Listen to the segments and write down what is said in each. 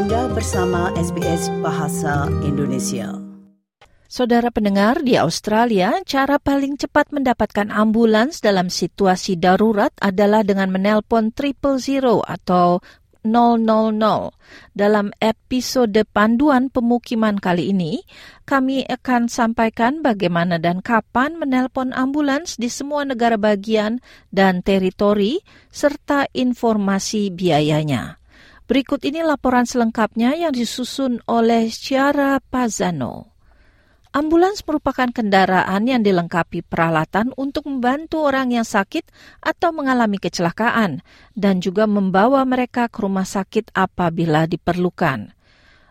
Anda bersama SBS Bahasa Indonesia. Saudara pendengar di Australia, cara paling cepat mendapatkan ambulans dalam situasi darurat adalah dengan menelpon triple zero atau 000. Dalam episode panduan pemukiman kali ini, kami akan sampaikan bagaimana dan kapan menelpon ambulans di semua negara bagian dan teritori, serta informasi biayanya. Berikut ini laporan selengkapnya yang disusun oleh Ciara Pazano. Ambulans merupakan kendaraan yang dilengkapi peralatan untuk membantu orang yang sakit atau mengalami kecelakaan dan juga membawa mereka ke rumah sakit apabila diperlukan.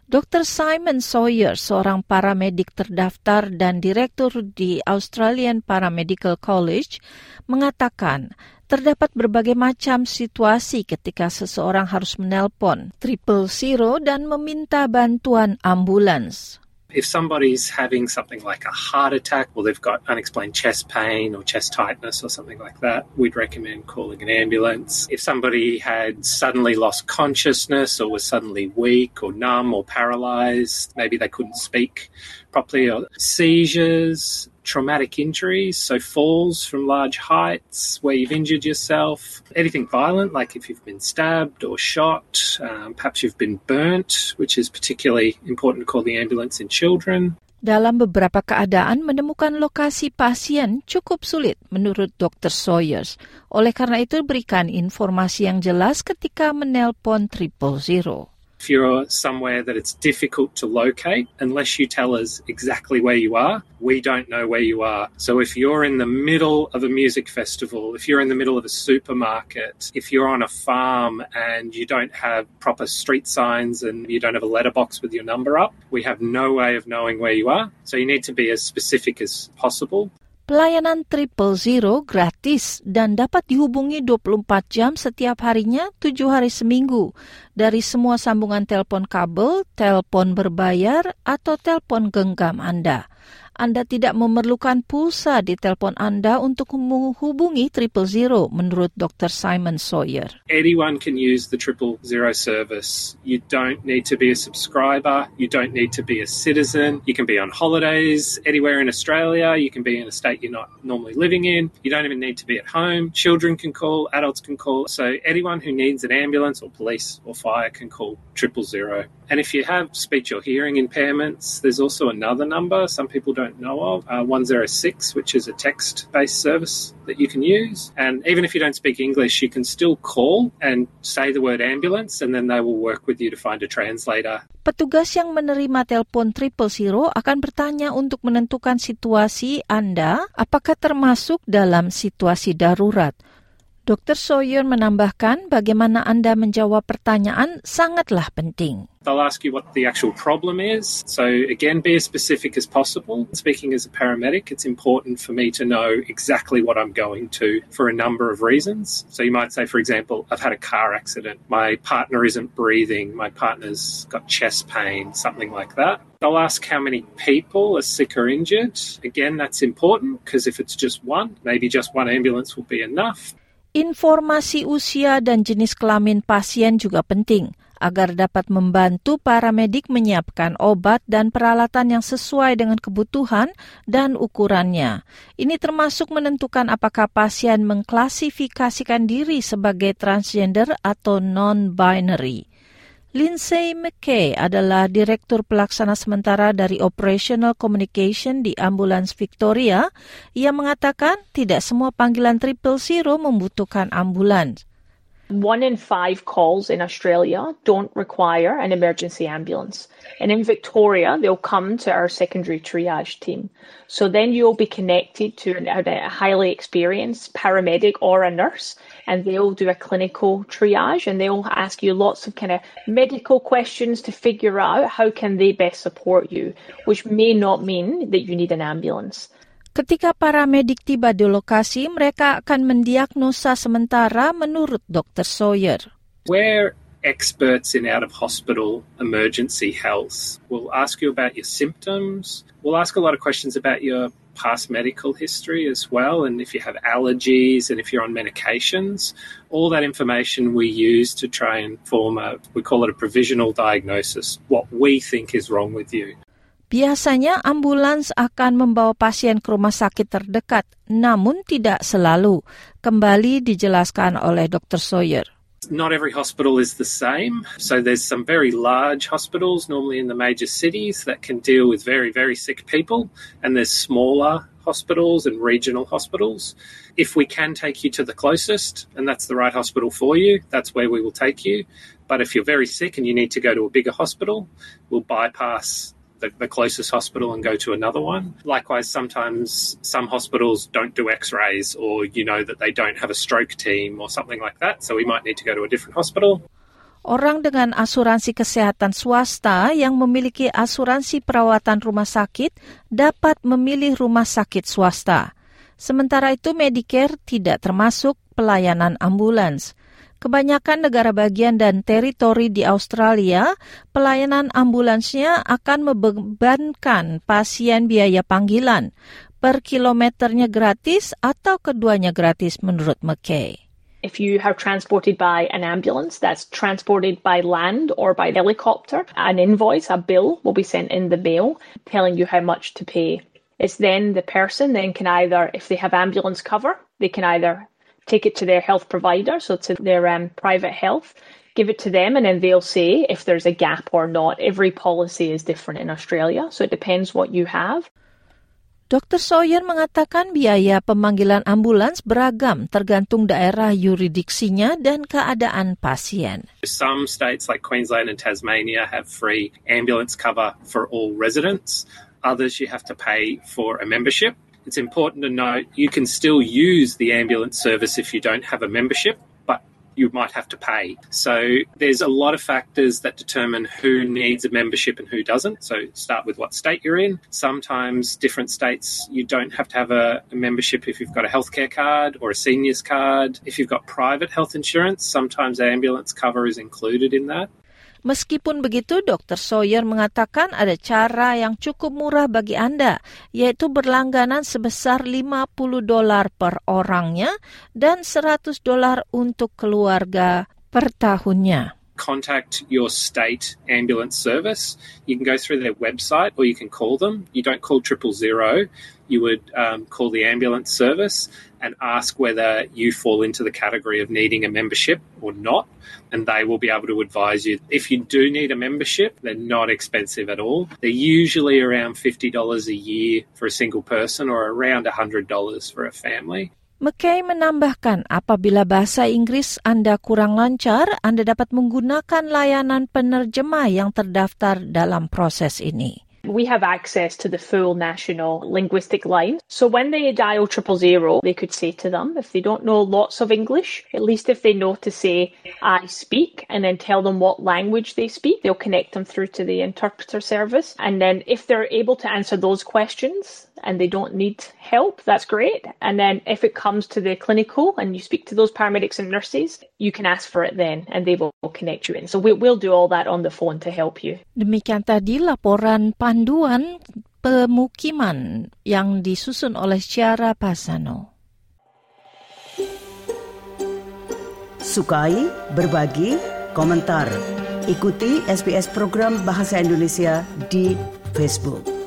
Dr. Simon Sawyer, seorang paramedik terdaftar dan direktur di Australian Paramedical College, mengatakan terdapat berbagai macam situasi ketika seseorang harus menelpon triple zero dan meminta bantuan ambulans. If somebody's having something like a heart attack or they've got unexplained chest pain or chest tightness or something like that, we'd recommend calling an ambulance. If somebody had suddenly lost consciousness or was suddenly weak or numb or paralyzed, maybe they couldn't speak properly, or seizures, traumatic injuries, so falls from large heights where you've injured yourself, anything violent, like if you've been stabbed or shot, um, perhaps you've been burnt, which is particularly important to call the ambulance in children. Dalam beberapa keadaan, menemukan lokasi pasien cukup sulit menurut Dr. Sawyers. Oleh karena itu, berikan informasi yang jelas ketika menelpon triple zero. If you're somewhere that it's difficult to locate, unless you tell us exactly where you are, we don't know where you are. So if you're in the middle of a music festival, if you're in the middle of a supermarket, if you're on a farm and you don't have proper street signs and you don't have a letterbox with your number up, we have no way of knowing where you are. So you need to be as specific as possible. Pelayanan Triple Zero gratis dan dapat dihubungi 24 jam setiap harinya 7 hari seminggu dari semua sambungan telepon kabel, telepon berbayar, atau telepon genggam Anda. Anda tidak memerlukan pulsa di telepon Anda untuk menghubungi Triple Zero, menurut Dr. Simon Sawyer. Anyone can use the Triple Zero service. You don't need to be a subscriber. You don't need to be a citizen. You can be on holidays anywhere in Australia. You can be in a state you're not normally living in. You don't even need to be at home. Children can call, adults can call. So anyone who needs an ambulance or police or fire can call Triple Zero. And if you have speech or hearing impairments, there's also another number some people don't know of, uh, 106, which is a text based service that you can use. And even if you don't speak English, you can still call and say the word ambulance, and then they will work with you to find a translator. Petugas yang menerima telepon triple zero akan bertanya untuk menentukan situasi Anda apakah termasuk dalam situasi darurat. Dr. Sawyer menambahkan bagaimana Anda menjawab pertanyaan sangatlah penting. They'll ask you what the actual problem is. So, again, be as specific as possible. Speaking as a paramedic, it's important for me to know exactly what I'm going to for a number of reasons. So, you might say, for example, I've had a car accident. My partner isn't breathing. My partner's got chest pain, something like that. They'll ask how many people are sick or injured. Again, that's important because if it's just one, maybe just one ambulance will be enough. Informasi usia dan jenis kelamin pasien juga penting agar dapat membantu para medik menyiapkan obat dan peralatan yang sesuai dengan kebutuhan dan ukurannya. Ini termasuk menentukan apakah pasien mengklasifikasikan diri sebagai transgender atau non-binary. Lindsay McKay adalah Direktur Pelaksana Sementara dari Operational Communication di Ambulans Victoria. Ia mengatakan tidak semua panggilan triple zero membutuhkan ambulans. One in five calls in Australia don't require an emergency ambulance. And in Victoria, they'll come to our secondary triage team. So then you'll be connected to a highly experienced paramedic or a nurse, and they'll do a clinical triage and they'll ask you lots of kind of medical questions to figure out how can they best support you, which may not mean that you need an ambulance. Ketika para medik tiba di lokasi, mereka akan mendiagnosa sementara menurut Dr. Sawyer. We're experts in out of hospital emergency health. We'll ask you about your symptoms. We'll ask a lot of questions about your past medical history as well, and if you have allergies and if you're on medications, all that information we use to try and form a, we call it a provisional diagnosis, what we think is wrong with you. Biasanya ambulans akan membawa pasien ke rumah sakit terdekat, namun tidak selalu. Kembali dijelaskan oleh Dr. Sawyer. Not every hospital is the same. So there's some very large hospitals, normally in the major cities, that can deal with very, very sick people. And there's smaller hospitals and regional hospitals. If we can take you to the closest, and that's the right hospital for you, that's where we will take you. But if you're very sick and you need to go to a bigger hospital, we'll bypass the, the, closest hospital and go to another one. Likewise, sometimes some hospitals don't do x rays or you know that they don't have a stroke team or something like that, so we might need to go to a different hospital. Orang dengan asuransi kesehatan swasta yang memiliki asuransi perawatan rumah sakit dapat memilih rumah sakit swasta. Sementara itu, Medicare tidak termasuk pelayanan ambulans. Kebanyakan negara bagian dan teritori di Australia, pelayanan ambulansnya akan membebankan pasien biaya panggilan. Per kilometernya gratis atau keduanya gratis menurut McKay. If you are transported by an ambulance that's transported by land or by helicopter, an invoice, a bill will be sent in the mail telling you how much to pay. It's then the person then can either, if they have ambulance cover, they can either take it to their health provider, so to their um, private health, give it to them, and then they'll say if there's a gap or not. Every policy is different in Australia, so it depends what you have. Dr. Sawyer mengatakan biaya pemanggilan ambulans beragam tergantung daerah yuridiksinya dan keadaan pasien. Some states like Queensland and Tasmania have free ambulance cover for all residents. Others you have to pay for a membership. It's important to note you can still use the ambulance service if you don't have a membership, but you might have to pay. So there's a lot of factors that determine who needs a membership and who doesn't. So start with what state you're in. Sometimes different states you don't have to have a, a membership if you've got a healthcare card or a seniors card. If you've got private health insurance, sometimes ambulance cover is included in that. Meskipun begitu, Dr. Sawyer mengatakan ada cara yang cukup murah bagi Anda, yaitu berlangganan sebesar 50 dolar per orangnya dan 100 dolar untuk keluarga per tahunnya. Contact your state ambulance service. You can go through their website or you can call them. You don't call triple zero. You would um, call the ambulance service and ask whether you fall into the category of needing a membership or not. And they will be able to advise you. If you do need a membership, they're not expensive at all. They're usually around $50 a year for a single person or around $100 for a family. McKay menambahkan apabila bahasa Inggris Anda kurang lancar, Anda dapat menggunakan layanan penerjemah yang terdaftar dalam proses ini. We have access to the full national linguistic line. So when they dial triple zero, they could say to them, if they don't know lots of English, at least if they know to say, I speak, and then tell them what language they speak, they'll connect them through to the interpreter service. And then if they're able to answer those questions, and they don't need help, that's great. And then if it comes to the clinical and you speak to those paramedics and nurses, you can ask for it then and they will connect you in. So we, we'll do all that on the phone to help you. Demikian tadi laporan panduan pemukiman yang disusun oleh Ciara Pasano. Sukai, berbagi, komentar. Ikuti SBS program Bahasa Indonesia di Facebook.